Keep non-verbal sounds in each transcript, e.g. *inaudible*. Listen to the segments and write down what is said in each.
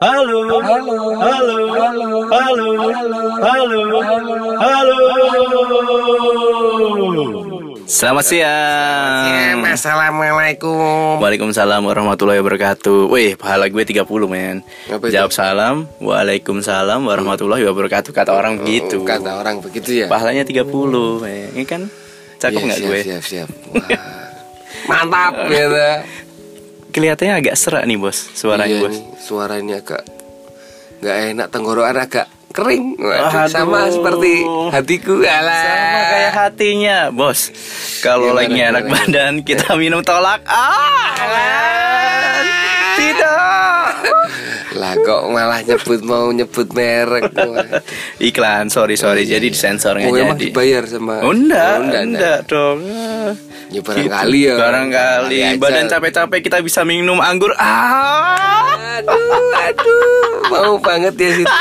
Halo. Halo. Halo. Halo. Halo. Halo. Selamat siang. Assalamualaikum. Waalaikumsalam warahmatullahi wabarakatuh. Wih, pahala gue 30, men. Jawab salam. Waalaikumsalam warahmatullahi wabarakatuh. Kata orang begitu. Oh, Kata orang begitu ya. Pahalanya 30, men. Ini kan cakep Iya, nggak siap, gue? Siap, siap. Wah. Mantap gitu. *laughs* Kelihatannya agak serak nih, Bos. Suaranya, Iya Bos. nih, suaranya agak nggak enak tenggorokan agak kering. Waduh, Aduh. sama seperti hatiku. Alah. Sama kayak hatinya, Bos. Kalau Gimana, lagi enak badan, kita minum tolak. Ah, kan? tidak. Lah kok malah nyebut mau nyebut merek. *laughs* Iklan, sorry sorry. Jadi disensor nggak Oh, jadi. dibayar sama Oh, enggak, Oh, enggak, enggak, dong. Ya barangkali ya. Barangkali badan capek-capek kita bisa minum anggur. Ah. Aduh, aduh, mau banget ya situ. *laughs*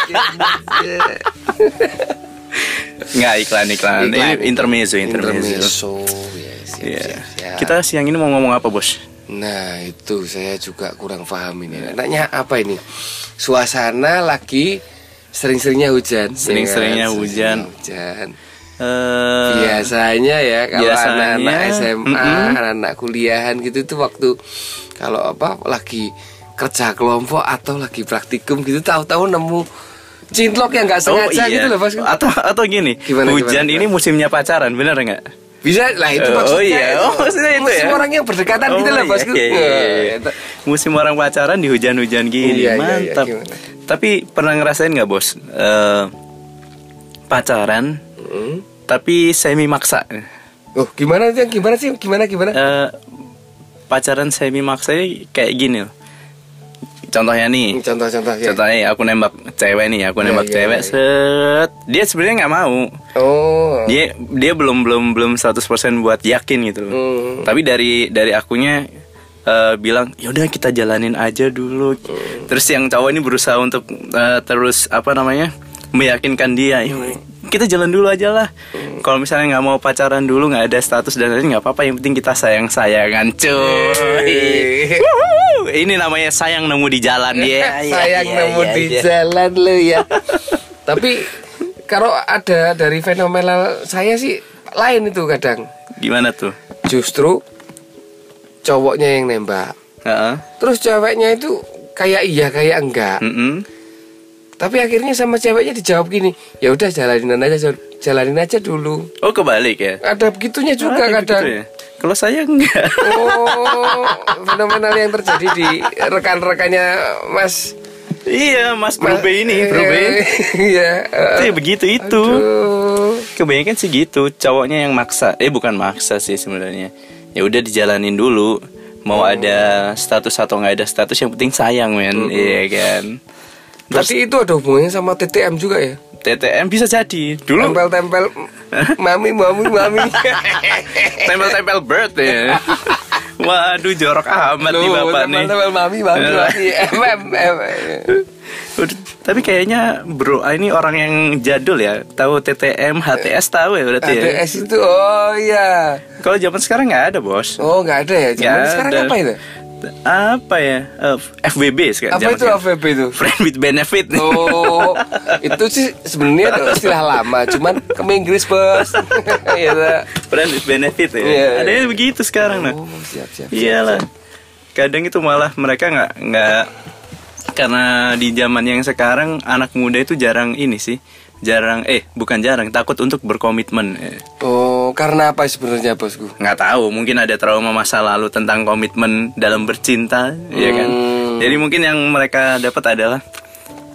Nggak iklan iklan. Ini intermezzo intermezzo. Intermezzo. Ya, siap, Iya. siap, siap. Kita siang ini mau ngomong apa, Bos? Nah itu saya juga kurang paham ini Enaknya apa ini Suasana lagi sering-seringnya hujan Sering-seringnya ya hujan. Hujan. Eh, Biasanya ya Kalau biasanya, anak-anak SMA. Anak-anak kuliahan gitu tuh waktu Kalau apa lagi kerja kelompok Atau lagi praktikum gitu Tahu-tahu nemu cinlok yang nggak sengaja gitu loh Bos Atau atau gini, Gimana, hujan gimana, ini musimnya pacaran, bener nggak? Bisa lah itu Oh, maksudnya iya. itu. Oh, maksudnya itu Musim ya? orang yang berdekatan gitu loh bosku iya, iya, iya. Nah, itu. Musim orang pacaran di hujan-hujan gini, Iya, iya, iya, mantap. gimana? Tapi pernah ngerasain nggak bos? Eh, pacaran, Hmm. tapi semi maksa. Oh gimana sih? Gimana sih? Gimana gimana? Eh, pacaran semi maksa ini kayak gini loh. Contohnya nih, Contoh-contoh ya. contohnya aku nembak cewek nih, aku Iya, nembak iya, cewek, iya. set, dia sebenarnya nggak mau. Oh. Dia dia belum belum belum 100% buat yakin gitu loh. Hmm. Tapi dari dari akunya eh, bilang yaudah kita jalanin aja dulu. Hmm. Terus yang cowok ini berusaha untuk eh, terus apa namanya meyakinkan dia. "Ya, Kita jalan dulu aja lah. Hmm. Kalau misalnya nggak mau pacaran dulu nggak ada status dan lain nggak apa-apa. Yang penting kita sayang sayangan cuy. Ini namanya sayang nemu di jalan dia. *laughs* Sayang nemu di jalan lu ya. *laughs* Tapi kalau ada dari fenomenal saya sih lain itu kadang. Gimana tuh? Justru cowoknya yang nembak. Heeh. Terus ceweknya itu kayak iya kayak enggak. Mm-mm. Tapi akhirnya sama ceweknya dijawab gini, ya udah jalanin aja jalanin aja dulu. Oh kebalik ya? Ada begitunya juga Ah, kadang. begitu ya? Kalau saya enggak. Oh, fenomenal yang terjadi di rekan-rekannya Mas iya, Mas Brube ini, Brube. Iya. Itu ya begitu itu. Aduh. Kebanyakan sih gitu, cowoknya yang maksa. Eh bukan maksa sih sebenarnya. Ya udah dijalanin dulu. Mau ada status atau nggak ada status yang penting sayang men, iya kan. Berarti itu ada hubungannya sama TTM juga ya? TTM bisa jadi. Dulu Tempel-tempel *laughs* mami mami mami. *laughs* tempel-tempel bird ya. *laughs* Waduh jorok amat nih Loh, bapak nih. Tempel-tempel mami mami mami. MM, MM. Tapi kayaknya bro ah, ini orang yang jadul ya. Tahu TTM, HTS tahu ya berarti ya. ATS itu oh iya. Kalau zaman sekarang nggak ada bos. Oh nggak ada ya? Zaman Nggak sekarang ada. apa itu? Apa ya? Eh, FWB sekarang. Apa itu sekarang. AVP itu? Friend with benefit. Oh, itu sih sebenarnya itu istilah lama, cuman ke Inggris bos. *laughs* Iya. Friend with benefit ya. Iya. Ada yang begitu sekarang nah. Oh, siap siap. Iyalah. Kadang itu malah mereka nggak nggak karena di zaman yang sekarang anak muda itu jarang ini sih. Jarang eh bukan jarang takut untuk berkomitmen. Eh, Oh, karena apa sebenarnya bosku? nggak tahu mungkin ada trauma masa lalu tentang komitmen dalam bercinta ya kan Hmm. jadi mungkin yang mereka dapat adalah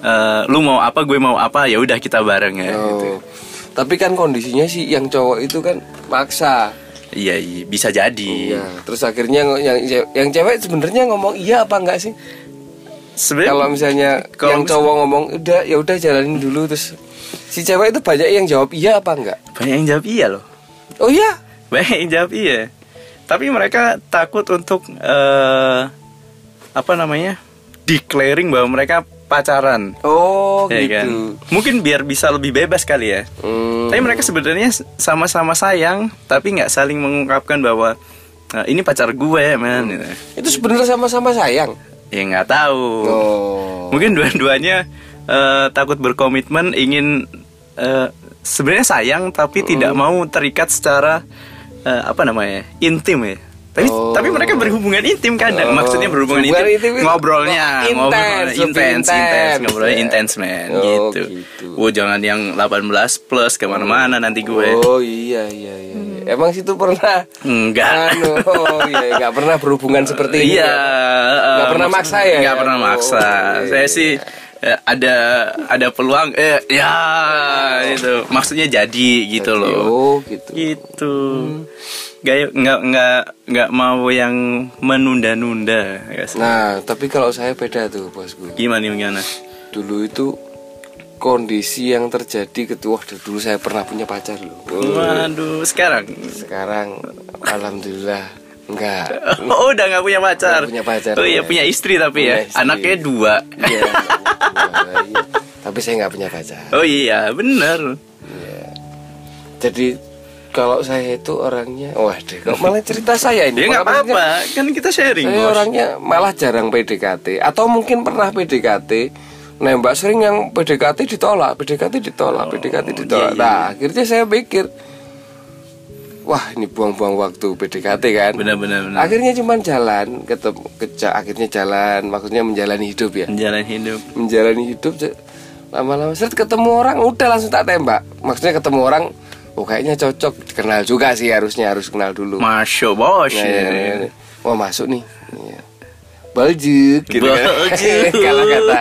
eh, lu mau apa gue mau apa ya udah kita bareng ya gitu. Oh. Tapi kan kondisinya sih yang cowok itu kan maksa. iya iya bisa jadi Iya. Terus akhirnya yang yang cewek sebenarnya ngomong iya apa enggak sih? Kalau misalnya kalau yang mis- cowok ngomong udah ya udah jalanin dulu terus si cewek itu banyak yang jawab iya apa enggak? banyak yang jawab iya loh Oh iya. banyak yang jawab iya tapi mereka takut untuk eh apa namanya declaring bahwa mereka pacaran Oh ya gitu. kan mungkin biar bisa lebih bebas kali ya Hmm. Tapi mereka sebenarnya sama-sama sayang, tapi nggak saling mengungkapkan bahwa "Nah, ini pacar gue, man. gitu. Itu sebenarnya sama-sama sayang. Ya nggak tahu. Oh. Mungkin dua-duanya eh, takut berkomitmen, ingin eh, sebenarnya sayang tapi tidak Hmm. mau terikat secara eh, apa namanya intim ya. Tapi Oh. tapi mereka berhubungan intim kadang. Oh. Maksudnya berhubungan Hubungan intim, intim ngobrolnya, oh, intens, ngobrol lebih intens, intens, intens. ngobrolnya intens men Oh, gitu. gitu. Jangan yang 18 plus ke mana-mana nanti gue. Oh iya iya iya. iya. Emang situ pernah Enggak. Anu, oh iya nggak pernah berhubungan *laughs* seperti ini. Iya, ya? Nggak pernah maksa ya? Nggak pernah Oh, maksa. iya, Saya iya. sih eh, ada ada peluang eh ya itu maksudnya jadi gitu loh. Oh gitu. Gitu. Gak nggak nggak nggak mau yang menunda-nunda. ya? Nah tapi kalau saya beda tuh bosku. Gimana gimana? Dulu itu kondisi yang terjadi ketua dulu saya pernah punya pacar loh. Oh, Waduh, sekarang. Sekarang alhamdulillah enggak. *laughs* Oh, udah nggak punya pacar. Nggak punya pacar, Oh iya ya. punya istri tapi Punya ya. istri. Anaknya dua. Iya. *laughs* Tapi saya nggak punya pacar. Oh iya, bener. Iya. Jadi kalau saya itu orangnya, waduh, kok malah cerita saya ini. *laughs* Ya nggak apa-apa, kan kita sharing Saya bos. orangnya malah jarang PDKT atau mungkin pernah PDKT nembak sering yang PDKT ditolak, PDKT ditolak, PDKT ditolak. iya, iya. Nah, akhirnya saya pikir wah, ini buang-buang waktu PDKT kan. Benar-benar. benar. Akhirnya cuman jalan, ketemu keja, akhirnya jalan, maksudnya menjalani hidup ya. Menjalani hidup. Menjalani hidup lama-lama seret ketemu orang udah langsung tak tembak. Maksudnya ketemu orang oh kayaknya cocok, kenal juga sih harusnya harus kenal dulu. Masya bos. Nah, ya, ya, ya. Wah masuk nih. Iya. Baljuk gitu kan. Baljuk. *laughs* kalau kata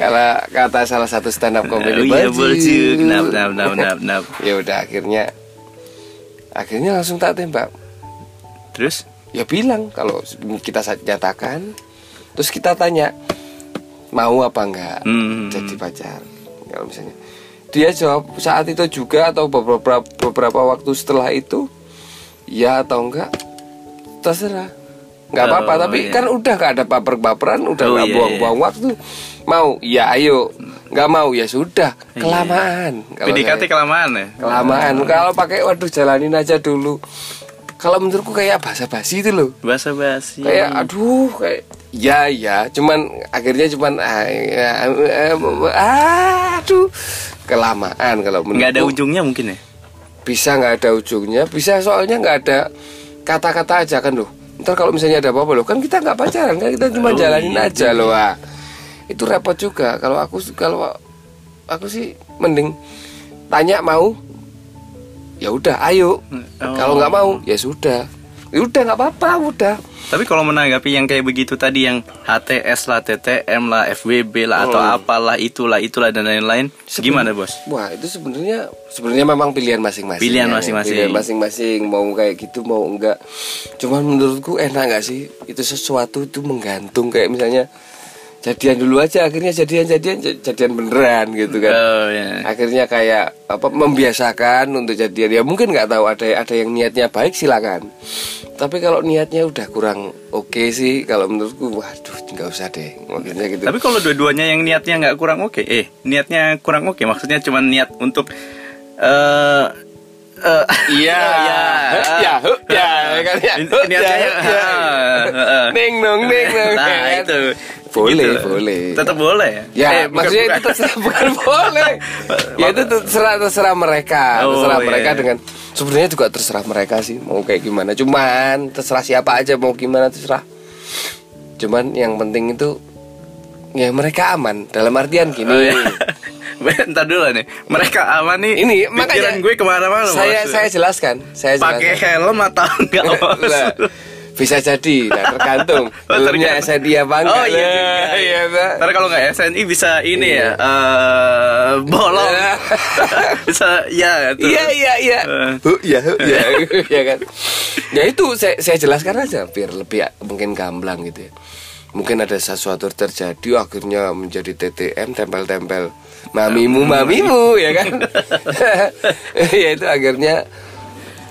kalau kata salah satu stand up comedy Oh iya baljuk. Nap nap nap nap nap. ya udah akhirnya akhirnya langsung tak tembak. Terus? Ya bilang kalau kita nyatakan terus kita tanya mau apa enggak Hmm. jadi pacar. Kalau misalnya dia jawab saat itu juga atau beberapa beberapa waktu setelah itu ya atau enggak terserah nggak apa-apa Oh, tapi iya. kan udah gak ada baper-baperan udah Oh, nggak iya, buang-buang waktu mau ya ayo nggak mau ya sudah Iya. kelamaan PDKT saya- kelamaan ya? kelamaan kalau pakai waduh jalanin aja dulu kalau menurutku kayak basa-basi itu loh Basa basi. kayak aduh kayak ya ya. Cuman akhirnya cuman ah, ya, ah, aduh. Kelamaan kalau Nggak ada ujungnya mungkin ya? bisa nggak ada ujungnya. Bisa soalnya nggak ada kata-kata aja kan loh. Ntar kalau misalnya ada apa-apa loh kan kita nggak pacaran kan? Kita cuma Oh, jalanin iya, aja loh ah. itu repot juga. Kalau aku kalau aku sih mending tanya mau ya udah ayo. Oh. kalau nggak mau ya sudah ya udah nggak apa-apa udah Tapi kalau menanggapi yang kayak begitu tadi yang HTS lah, TTM lah, FWB lah atau Hmm. apalah itulah itulah dan lain-lain, gimana bos? Wah itu sebenarnya sebenarnya memang pilihan masing-masing. Pilihan ya. masing-masing. Pilihan masing-masing mau kayak gitu mau enggak. Cuman menurutku enak nggak sih itu sesuatu itu menggantung kayak misalnya jadian dulu aja akhirnya jadian jadian jadian beneran gitu kan. Oh ya. Akhirnya kayak apa membiasakan untuk jadian ya mungkin nggak tahu ada ada yang niatnya baik silakan. Tapi kalau niatnya udah kurang oke sih kalau menurutku waduh nggak usah deh maksudnya gitu. Tapi kalau dua-duanya yang niatnya nggak kurang oke, eh niatnya kurang oke, maksudnya cuma niat untuk eh eh, *laughs* Iya, ya, ya, ya, kan ya. niatnya Ya, ya. *laughs* Neng nong, neng nong. Nah itu Boleh, Gitu. boleh. Tetap boleh ya? Ya, Eh, bukan- maksudnya bukan. itu terserah bukan boleh. *laughs* ya itu terserah terserah mereka, Oh, terserah iya. mereka dengan sebenarnya juga terserah mereka sih mau kayak gimana. Cuman terserah siapa aja mau gimana terserah. Cuman yang penting itu ya mereka aman dalam artian gini. Oh, iya. *laughs* Bentar dulu nih, mereka aman nih. Ini makanya gue ke mana-mana. Saya saya jelaskan, saya pakai helm atau *laughs* enggak bos? Bisa jadi, nah, tergantung. *laughs* Oh, tergantung. SNI apa enggak? Oh iya, juga. iya, Pak. Ntar kalau nggak SNI bisa ini Iya. ya, eh bolong. Iya. *laughs* bisa ya tuh. Iya iya iya. Eh. Iya huh, iya *laughs* ya kan. Ya itu saya saya jelaskan aja biar lebih mungkin gamblang gitu ya. Mungkin ada sesuatu terjadi akhirnya menjadi TTM tempel-tempel mamimu mamimu ya kan. ya itu akhirnya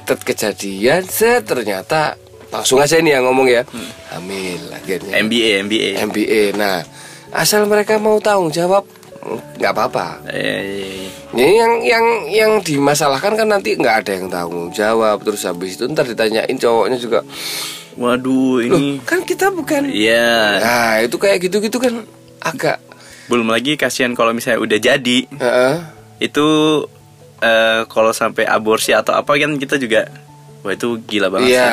tet kejadian set ternyata langsung aja ini yang ngomong ya. Hamil akhirnya MBA MBA. MBA nah asal mereka mau tanggung jawab nggak apa-apa. Eh, Ya, yang yang yang dimasalahkan kan nanti nggak ada yang tanggung jawab. Terus habis itu ntar ditanyain cowoknya juga. Waduh loh ini. kan kita bukan. Iya. nah itu kayak gitu-gitu kan agak belum lagi kasihan kalau misalnya udah jadi. Heeh. itu eh, kalau sampai aborsi atau apa kan kita juga wah itu gila banget Iya,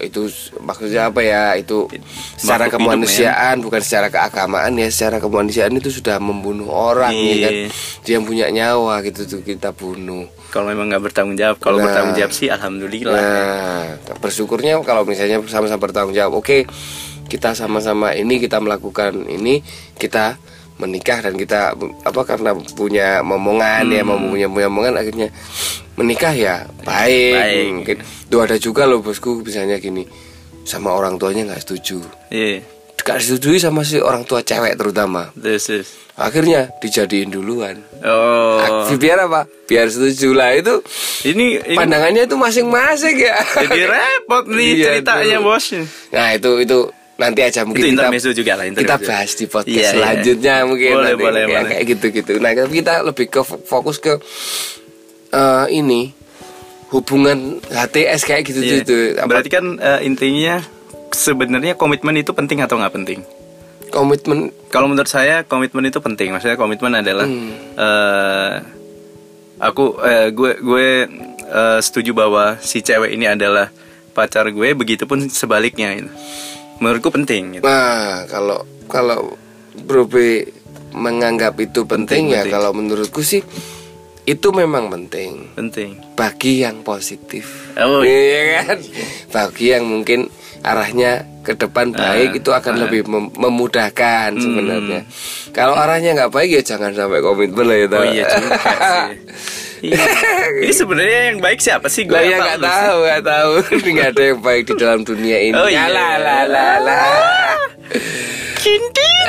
eh, itu maksudnya apa ya? Itu secara Makhluk hidup, kemanusiaan bukan secara keagamaan ya. Secara kemanusiaan itu sudah membunuh orang ya kan. Iya. Dia yang punya nyawa gitu tuh kita bunuh. kalau memang nggak bertanggung jawab kalau Nah. bertanggung jawab sih alhamdulillah Nah, bersyukurnya kalau misalnya sama-sama bertanggung jawab. Oke, kita sama-sama ini kita melakukan ini, kita menikah dan kita apa karena punya momongan ya, Hmm. punya punya momongan akhirnya menikah ya baik. Baik. Mungkin tuh ada juga loh bosku misalnya gini sama orang tuanya nggak setuju. iya Gak disetujui sama si orang tua cewek terutama. terus terus. Akhirnya dijadiin duluan. oh Biar apa? Biar setuju lah itu ini, ini pandangannya itu masing-masing ya. jadi repot nih Iya, ceritanya bos Nah itu itu nanti aja mungkin itu kita juga lah kita bahas di podcast Iya, iya. selanjutnya mungkin boleh nanti, boleh kayak, boleh kayak gitu gitu. Nah kita lebih ke fo- fokus ke eh, ini hubungan HTS kayak gitu Iya. gitu. Apa, berarti kan eh, intinya sebenarnya komitmen itu penting atau nggak penting komitmen Kalau menurut saya komitmen itu penting. Maksudnya komitmen adalah Hmm. eh, aku eh, gue gue eh, setuju bahwa si cewek ini adalah pacar gue. Begitupun sebaliknya. Gitu. Menurutku penting. Gitu. Nah kalau kalau Bro B menganggap itu penting, Penting, ya penting. kalau menurutku sih itu memang penting Penting. bagi yang positif. Oh, iya kan? Bagi yang mungkin arahnya ke depan baik Ah, itu akan ah. lebih mem- memudahkan Hmm. sebenarnya. Kalau arahnya nggak baik ya jangan sampai komitmen lah ya. Oh iya juga sih. *laughs* Iya. *laughs* Ini sebenarnya yang baik siapa sih? Lah ya apa nggak lu sih? tahu, nggak tahu. *laughs* Ini nggak ada yang baik di dalam dunia ini. Oh, iya. Lah lah lah lah. *laughs* Kintil.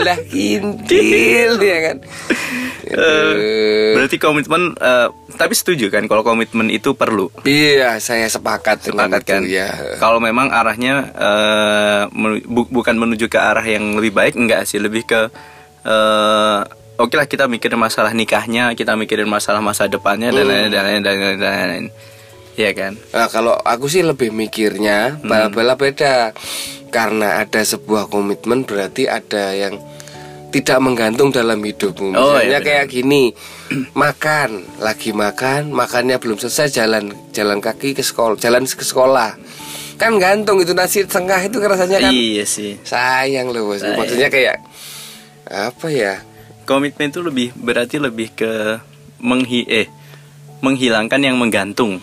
lah kintil ya kan. Eh, berarti komitmen eh, tapi setuju kan kalau komitmen itu perlu. Iya, saya sepakat sepakat itu kan ya. kalau memang arahnya eh, menu- bu- bukan menuju ke arah yang lebih baik enggak sih lebih ke eh, oke lah kita mikirin masalah nikahnya kita mikirin masalah masa depannya dan lain-lain dan lain-lain dan lain-lain dan lain-lain. Iya kan Nah, kalau aku sih lebih mikirnya Hmm. bala-bala beda. Karena ada sebuah komitmen berarti ada yang tidak menggantung dalam hidupmu. Oh, Misalnya iya, kayak gini, makan, lagi makan, makannya belum selesai jalan jalan kaki ke sekolah, jalan ke sekolah. Kan gantung itu nasi tengah itu rasanya kan iya sih sayang loh bos. Maksudnya kayak apa ya? Komitmen itu lebih berarti lebih ke menghi eh menghilangkan yang menggantung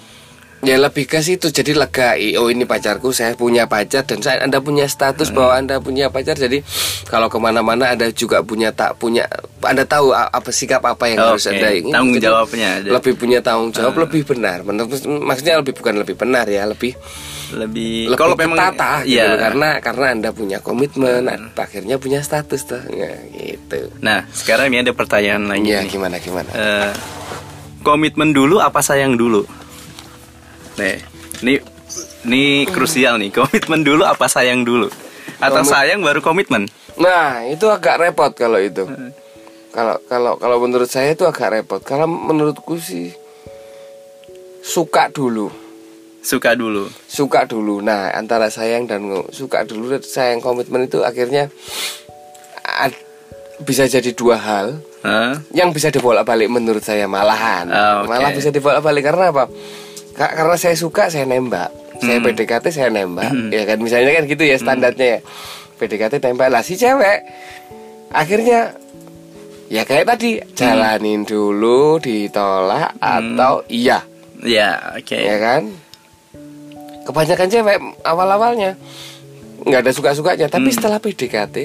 Ya lebih ke situ. Jadi lega Oh ini pacarku saya punya pacar Dan saya anda punya status bahwa anda punya pacar. Jadi kalau ke mana-mana anda juga punya tak punya Anda tahu apa sikap apa yang harus Oke, anda ini tanggung Jadi jawabnya ada. Lebih punya tanggung jawab lebih benar. Menurut- Maksudnya lebih bukan lebih benar ya Lebih lebih, lebih kalau memang tertata gitu iya. Karena karena anda punya komitmen Akhirnya punya status tuh. Nah, gitu. Nah sekarang ini ada pertanyaan lagi nih. gimana gimana? Eh, komitmen dulu apa sayang dulu? Nih, ini ini krusial nih. Komitmen dulu apa sayang dulu? Atau Komit- sayang baru komitmen? Nah, itu agak repot kalau itu. Kalau kalau kalau menurut saya itu agak repot. Karena menurutku sih suka dulu, Suka dulu. suka dulu. Nah, antara sayang dan suka dulu dan sayang komitmen itu akhirnya bisa jadi dua hal Hah? yang bisa dibolak-balik menurut saya malahan. Ah, oke. Malah bisa dibolak-balik karena apa? Ka- karena saya suka saya nembak. Saya Hmm. PDKT saya nembak. Ya kan misalnya kan gitu ya standarnya ya. PDKT tembak lah si cewek. Akhirnya ya kayak tadi jalanin dulu ditolak Hmm. atau iya, Ya, oke. ya kan? Kebanyakan cewek awal-awalnya nggak ada suka-sukanya, tapi setelah PDKT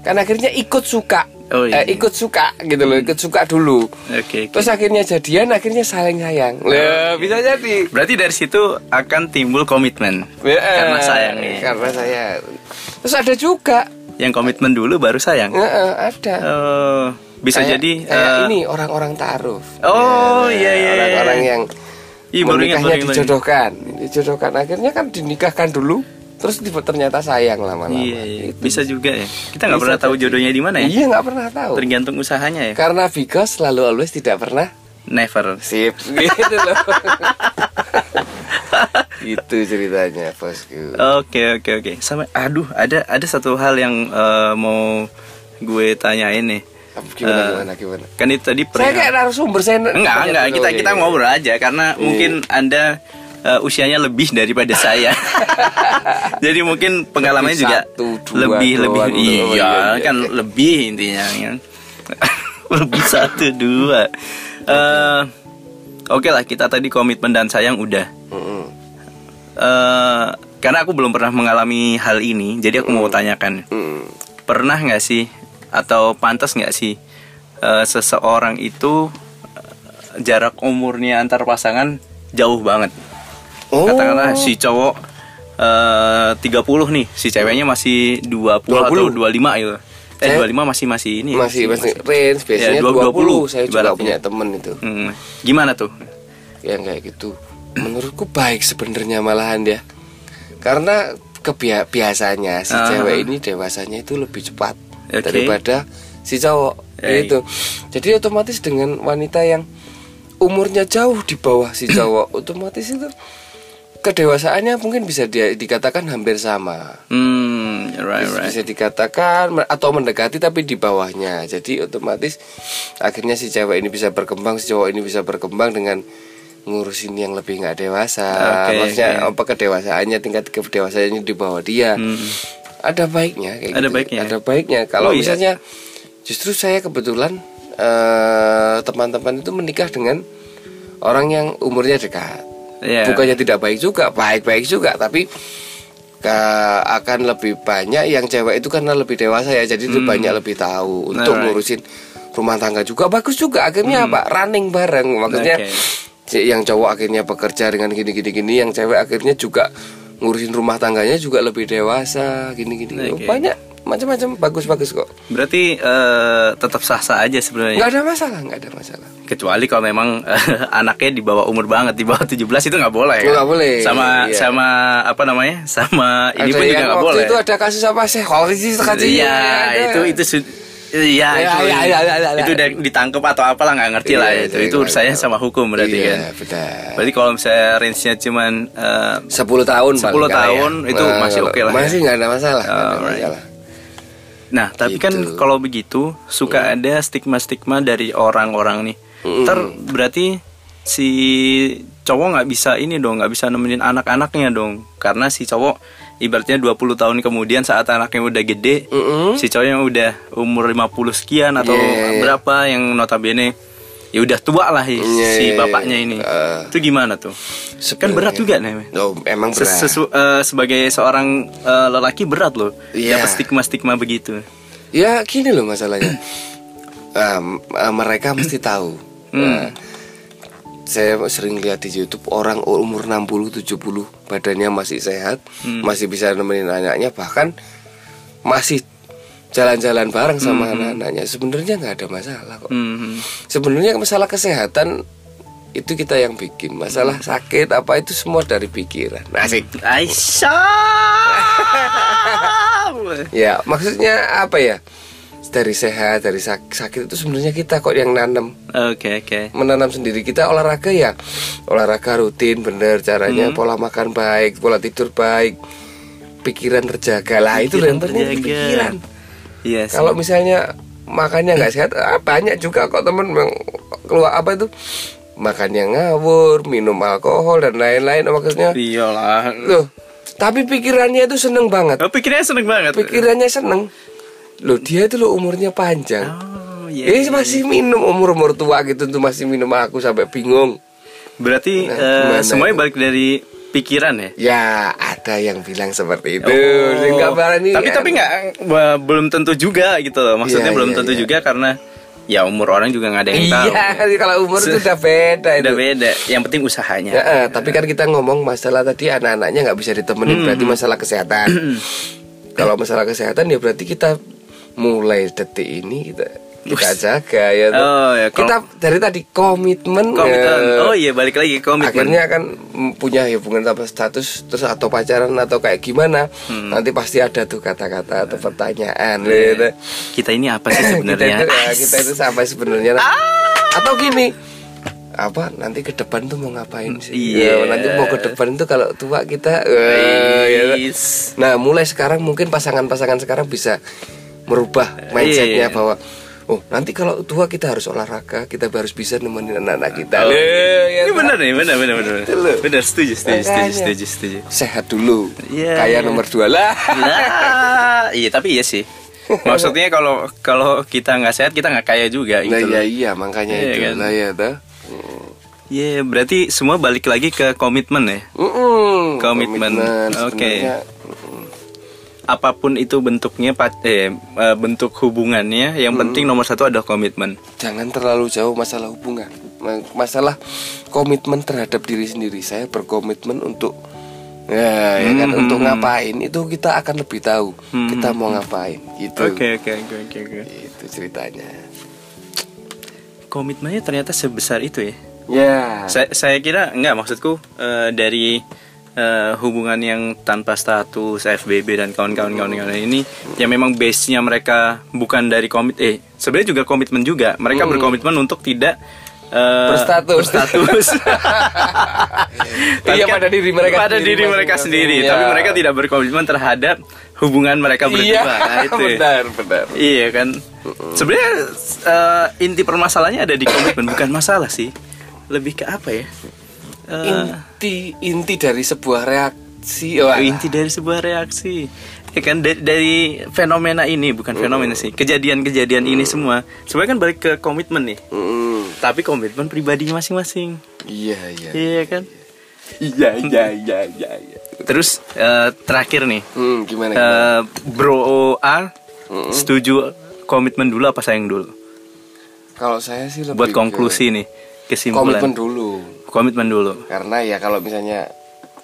kan akhirnya ikut suka. Oh, iya. Eh, ikut suka gitu loh, ikut suka dulu. Oke. oke. Terus akhirnya jadian, akhirnya saling sayang. Lah, bisa jadi. Berarti dari situ akan timbul komitmen. Ya, Karena sayang nih. Karena saya. Terus ada juga, Yang komitmen dulu baru sayang. ya, eh, ada. Oh, bisa Kayak- jadi kayak eh, ini orang-orang taruh. Oh, iya, iya, Orang-orang iya. yang Ih, baru ingat, menikahnya baru ingat. dijodohkan, dijodohkan. Akhirnya kan dinikahkan dulu, terus tiba- ternyata sayang lama-lama. Iya, iya. Itu. bisa juga ya. Kita nggak pernah tahu jodohnya di mana ya. Iya nggak pernah tahu. Tergantung usahanya ya. Karena because selalu always tidak pernah Never. sip *laughs* gitu loh. itu ceritanya bosku. Oke oke oke. Sampai aduh ada ada satu hal yang eh, mau gue tanyain nih. Gimana Eh, gimana gimana Kan itu tadi saya perihal- kayak narasumber saya Enggak, enggak, kita iya. kita ngobrol aja karena mungkin Anda eh, usianya lebih daripada saya. *laughs* Jadi mungkin pengalamannya Lebih juga satu, dua lebih lebih doang. Oh, iya, iya, iya, kan iya. lebih intinya kan. *laughs* lebih satu dua. Eh Oke lah kita tadi komitmen dan sayang udah. Eh karena aku belum pernah mengalami hal ini, jadi aku mau tanyakan, Mm. pernah nggak sih atau pantas nggak sih eh, seseorang itu jarak umurnya antar pasangan jauh banget? Oh. Katakanlah si cowok eh 30 nih, si ceweknya masih 20, atau 20. 25 gitu. Eh Saya- 25 masih masih ini. ya, masih masih range biasanya Ya, 20, 20, saya juga punya temen itu Hmm, gimana tuh? yang kayak gitu menurutku baik sebenarnya malahan dia karena kebiasanya si Ah. cewek ini dewasanya itu lebih cepat Oke. daripada si cowok Eh. itu jadi otomatis dengan wanita yang umurnya jauh di bawah si cowok otomatis itu kedewasaannya mungkin bisa dia dikatakan hampir sama Hmm, right bisa, right. bisa dikatakan atau mendekati tapi di bawahnya jadi otomatis akhirnya si cewek ini bisa berkembang si cowok ini bisa berkembang dengan ngurusin yang lebih nggak dewasa Oke, maksudnya oke. apa kedewasaannya tingkat kedewasaannya di bawah dia Hmm. ada baiknya kayak Ada gitu. baiknya. ada baiknya kalau Oh, iya. misalnya justru saya kebetulan eh, teman-teman itu menikah dengan orang yang umurnya dekat Iya. bukannya tidak baik juga baik-baik juga tapi ka- akan lebih banyak yang cewek itu karena lebih dewasa ya jadi dia banyak lebih tahu untuk Hmm. Alright. ngurusin rumah tangga juga bagus juga akhirnya apa running bareng maksudnya si- yang cowok akhirnya bekerja dengan gini-gini gini yang cewek akhirnya juga ngurusin rumah tangganya juga lebih dewasa gini-gini Oke. banyak macam-macam bagus-bagus kok Berarti eh, tetap sah-sah aja sebenarnya. nggak ada masalah nggak ada masalah Kecuali kalau memang eh, *laughs* anaknya di bawah umur banget, di bawah 17 itu nggak boleh. Oh, kan? nggak boleh, Sama iya. sama apa namanya? Sama ini ada pun juga nggak boleh. itu ada kasus apa sih sih Iya, itu itu Iya, Ya, itu, ya, ya, ya, ya, ya. itu udah ditangkap atau apalah nggak ngerti lah Iya, itu. itu Itu urusannya sama hukum berarti iya, kan. benar. Berarti kalau misalnya range-nya cuman eh, 10 tahun 10 paling nggak tahun ya. itu masih kalau- oke lah ya. Masih nggak ada masalah, nggak ada masalah. Nah, tapi kan Gitu. kalau begitu suka ada stigma-stigma dari orang-orang nih. Mm. Ter berarti si cowok nggak bisa ini dong, nggak bisa nemenin anak-anaknya dong, karena si cowok ibaratnya 20 tahun kemudian saat anaknya udah gede, Mm-mm. si cowoknya udah umur 50 sekian atau yeah. berapa yang notabene ya udah tua lah ya, Yeah, si yeah, bapaknya yeah. ini. Uh, Itu gimana tuh? Kan berat juga nih. Oh, emang berat. sesu- eh, sebagai seorang eh, lelaki berat loh, Iya. dapat stigma-stigma begitu. Ya gini loh masalahnya. *clears throat* Em, eh, mereka mesti tahu. Hmm. Nah, saya sering lihat di YouTube orang umur 60 70 badannya masih sehat, Hmm. masih bisa nemenin anaknya bahkan masih jalan-jalan bareng sama anak-anaknya. Sebenarnya nggak ada masalah kok. Hmm. Sebenarnya masalah kesehatan itu kita yang bikin. Masalah sakit apa itu semua dari pikiran. Asik. Aisyah. *laughs* Ya, maksudnya apa ya? Dari sehat, dari sak- sakit itu sebenarnya kita kok yang nanam. Oke oke. Menanam sendiri kita olahraga ya. Olahraga rutin bener caranya, pola makan baik, pola tidur baik. Pikiran terjaga lah itu Pikiran yang penting pikiran. Iya sih. Kalau misalnya makannya nggak sehat, ah, banyak juga kok temen keluar apa itu makan yang ngawur, minum alkohol dan lain-lain maksudnya. Iyalah. Loh, tapi pikirannya itu seneng banget. Oh, pikirnya seneng banget. Pikirannya seneng. Loh, dia itu loh umurnya panjang. Oh iya. Ini masih minum umur-umur tua gitu tuh masih minum aku sampai bingung. Berarti Nah, gimana semuanya itu? balik dari pikiran ya. Ya, ada yang bilang seperti itu. Oh. Tapi kan. tapi nggak belum tentu juga gitu loh. Maksudnya Iya, belum iya, tentu iya. juga karena ya umur orang juga nggak ada yang tahu. Iya, *laughs* kalau umur itu udah beda itu. Udah beda. Yang penting usahanya. Ya, eh, tapi kan kita ngomong masalah tadi anak-anaknya nggak bisa Hmm. ditemenin berarti masalah kesehatan. *clears throat* Kalau masalah kesehatan ya berarti kita mulai detik ini kita kita jaga ya. Oh, ya, kita dari tadi komitmen. Komitmen. eh, Oh iya balik lagi komitmen. akhirnya akan punya hubungan tanpa status terus atau pacaran atau kayak gimana Hmm. nanti pasti ada tuh kata-kata atau pertanyaan gitu. kita ini apa sih *laughs* kita sebenarnya? itu ya, kita itu sampai sebenarnya Ah. atau gini apa nanti ke depan tuh mau ngapain sih Iya. Ya, nanti mau ke depan tuh kalau tua kita eh. Is. nah mulai sekarang mungkin pasangan-pasangan sekarang bisa merubah mindsetnya Iya. bahwa oh nanti kalau tua kita harus olahraga kita harus bisa nemenin anak-anak kita Oh, ya Ini benar nih, benar benar benar. Loh. Benar, setuju, setuju, setuju, setuju, setuju. sehat dulu Iya, kayak iya. nomor dua lah Nah, iya tapi iya sih. Maksudnya kalau kalau kita nggak sehat kita nggak kaya juga nah gitu. iya loh. iya makanya Iya itu kan? lah ya dah Iya, berarti semua balik lagi ke komitmen ya. Mm-mm, Komitmen. Oke. sebenarnya. Apa pun itu bentuknya, eh, eh, bentuk hubungannya, yang penting nomor satu adalah komitmen. jangan terlalu jauh masalah hubungan. Ma- masalah komitmen terhadap diri sendiri. Saya berkomitmen untuk ya, ya kan Hmm, untuk hmm, ngapain itu kita akan lebih tahu Hmm, kita hmm, mau ngapain gitu. Oke, oke, oke, oke, itu ceritanya. Komitmennya ternyata sebesar itu ya. ya. Saya, saya kira enggak maksudku eh, dari eh, hubungan yang tanpa status FBB dan kawan-kawan kawan ini yang memang base-nya mereka bukan dari komit eh sebenarnya juga komitmen juga. Mereka berkomitmen untuk tidak eh, Berstatus. berstatus. *laughs* Tapi Iya, kan pada diri mereka pada sendiri diri mereka masing-masing, sendiri, ya. tapi mereka tidak berkomitmen terhadap hubungan mereka berdua. iya Nah, *laughs* itu. benar benar Iya kan. Sebenarnya eh, inti permasalahannya ada di komitmen bukan masalah sih. Lebih ke apa ya? Eh, inti inti dari sebuah reaksi oh, inti dari sebuah reaksi. Ya kan dari, dari fenomena ini bukan fenomena sih. Kejadian-kejadian ini semua sebenarnya kan balik ke komitmen nih. Mm, Tapi komitmen pribadi masing-masing. iya iya Iya kan? iya iya iya iya iya. Terus eh, terakhir nih. Hmm, gimana, gimana? Eh, bro A setuju komitmen dulu apa sayang dulu? kalau saya sih lebih Buat ke konklusi nih, kesimpulan. komitmen dulu Komitmen dulu. karena ya kalau misalnya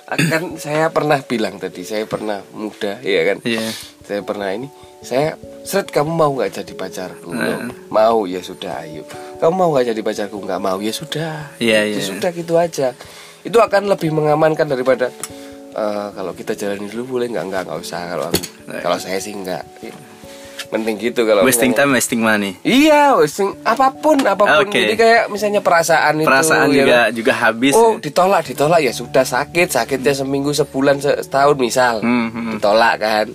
kan saya pernah bilang tadi saya pernah muda ya kan? Iya. saya pernah ini saya seret kamu mau nggak jadi pacarku? Nah. mau ya sudah ayo. Kamu mau nggak jadi pacarku? Nggak mau. Ya sudah. Iya, ya iya. sudah gitu aja. Itu akan lebih mengamankan daripada eh, kalau kita jalani dulu boleh nggak? Nggak nggak usah. Kalau aku kalau saya sih nggak penting gitu kalau Wasting misalnya- time, wasting money. Iya, wasting apa pun, apa pun. Oke. Jadi kayak misalnya perasaan itu. Perasaan ya juga kan? juga habis. Oh, ditolak, ditolak ya sudah sakit, sakitnya seminggu, sebulan, se- setahun misal. Hmm, hmm. Ditolak kan.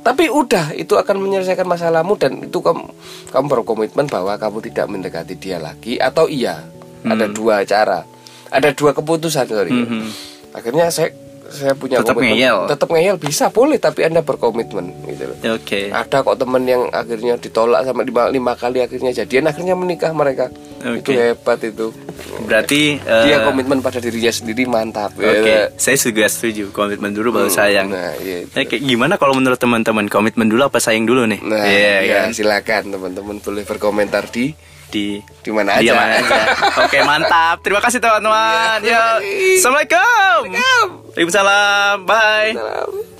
Tapi udah, itu akan menyelesaikan masalahmu dan itu kamu kamu berkomitmen bahwa kamu tidak mendekati dia lagi atau iya. Ada dua cara. Ada dua keputusan sorry. ya. Hmm, hmm. Akhirnya saya saya punya Tetap komitmen. ngeyel. Tetap ngeyel bisa boleh tapi Anda berkomitmen gitu loh. Oke. Ada kok temen yang akhirnya ditolak sama lima, lima kali akhirnya jadian akhirnya menikah mereka. Itu Oke. hebat itu. Berarti eh, Dia komitmen pada dirinya sendiri mantap. Oke, Ya. saya juga setuju. Komitmen dulu baru sayang. Nah, iya. itu. Eh, kayak gimana kalau menurut teman-teman komitmen dulu apa sayang dulu nih? Nah, Iya, ya, kan? silakan teman-teman boleh berkomentar di Di di mana aja. mana aja. Oke, mantap. Terima kasih teman-teman. Iya, terima Yuk. kasih. Assalamualaikum. Waalaikumsalam. Bye. Salam.